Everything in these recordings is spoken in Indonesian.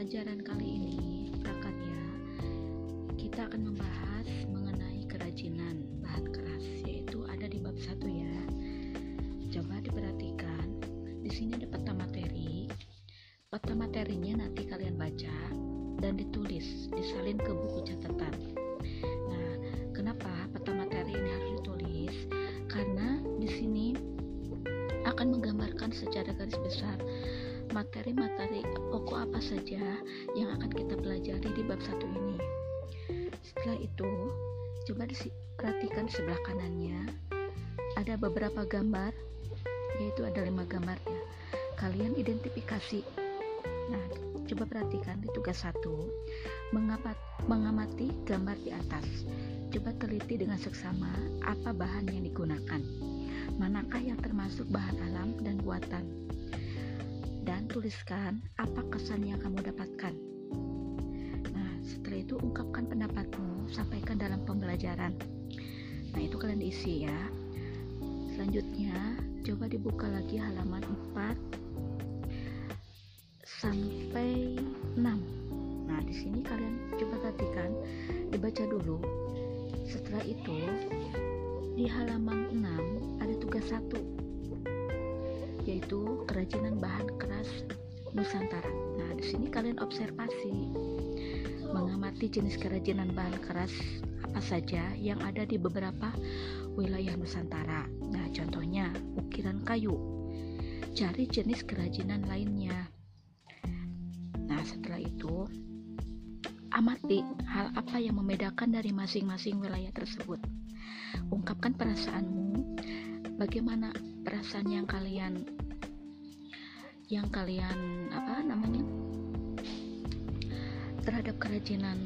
pelajaran kali ini prakarya kita akan membahas mengenai kerajinan bahan keras yaitu ada di bab 1 ya coba diperhatikan di sini ada peta materi peta materinya nanti kalian baca dan ditulis disalin ke buku catatan. Nah, kenapa peta materi ini harus ditulis? Karena di sini akan menggambarkan secara garis besar materi-materi pokok apa saja yang akan kita pelajari di bab satu ini. Setelah itu, coba diperhatikan sebelah kanannya ada beberapa gambar, yaitu ada lima gambar ya. Kalian identifikasi. Nah, Coba perhatikan di tugas satu, mengapat, mengamati gambar di atas. Coba teliti dengan seksama apa bahan yang digunakan. Manakah yang termasuk bahan alam dan buatan? Tuliskan apa kesan yang kamu dapatkan. Nah, setelah itu ungkapkan pendapatmu, sampaikan dalam pembelajaran. Nah, itu kalian diisi ya. Selanjutnya, coba dibuka lagi halaman 4 sampai 6 nah di sini kalian coba perhatikan dibaca dulu setelah itu di halaman 6 ada tugas satu yaitu kerajinan bahan keras Nusantara. Nah, di sini kalian observasi mengamati jenis kerajinan bahan keras apa saja yang ada di beberapa wilayah Nusantara. Nah, contohnya ukiran kayu. Cari jenis kerajinan lainnya Nah, setelah itu amati hal apa yang membedakan dari masing-masing wilayah tersebut. Ungkapkan perasaanmu, bagaimana perasaan yang kalian yang kalian apa namanya terhadap kerajinan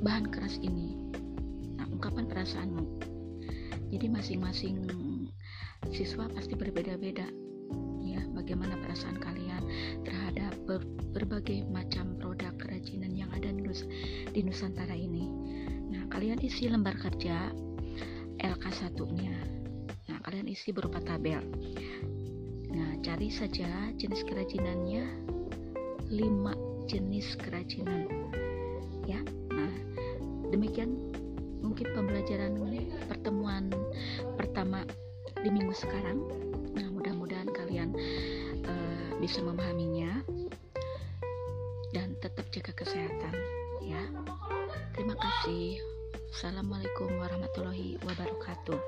bahan keras ini. Nah, ungkapkan perasaanmu. Jadi masing-masing siswa pasti berbeda-beda ya bagaimana perasaan kalian terhadap ber berbagai macam produk kerajinan yang ada di Nusantara ini nah kalian isi lembar kerja LK1 nya nah kalian isi berupa tabel nah cari saja jenis kerajinannya. 5 jenis kerajinan. Ya nah demikian mungkin pembelajaran pertemuan pertama di minggu sekarang. Kalian uh, bisa memahaminya dan tetap jaga kesehatan ya. Terima kasih. Assalamualaikum warahmatullahi wabarakatuh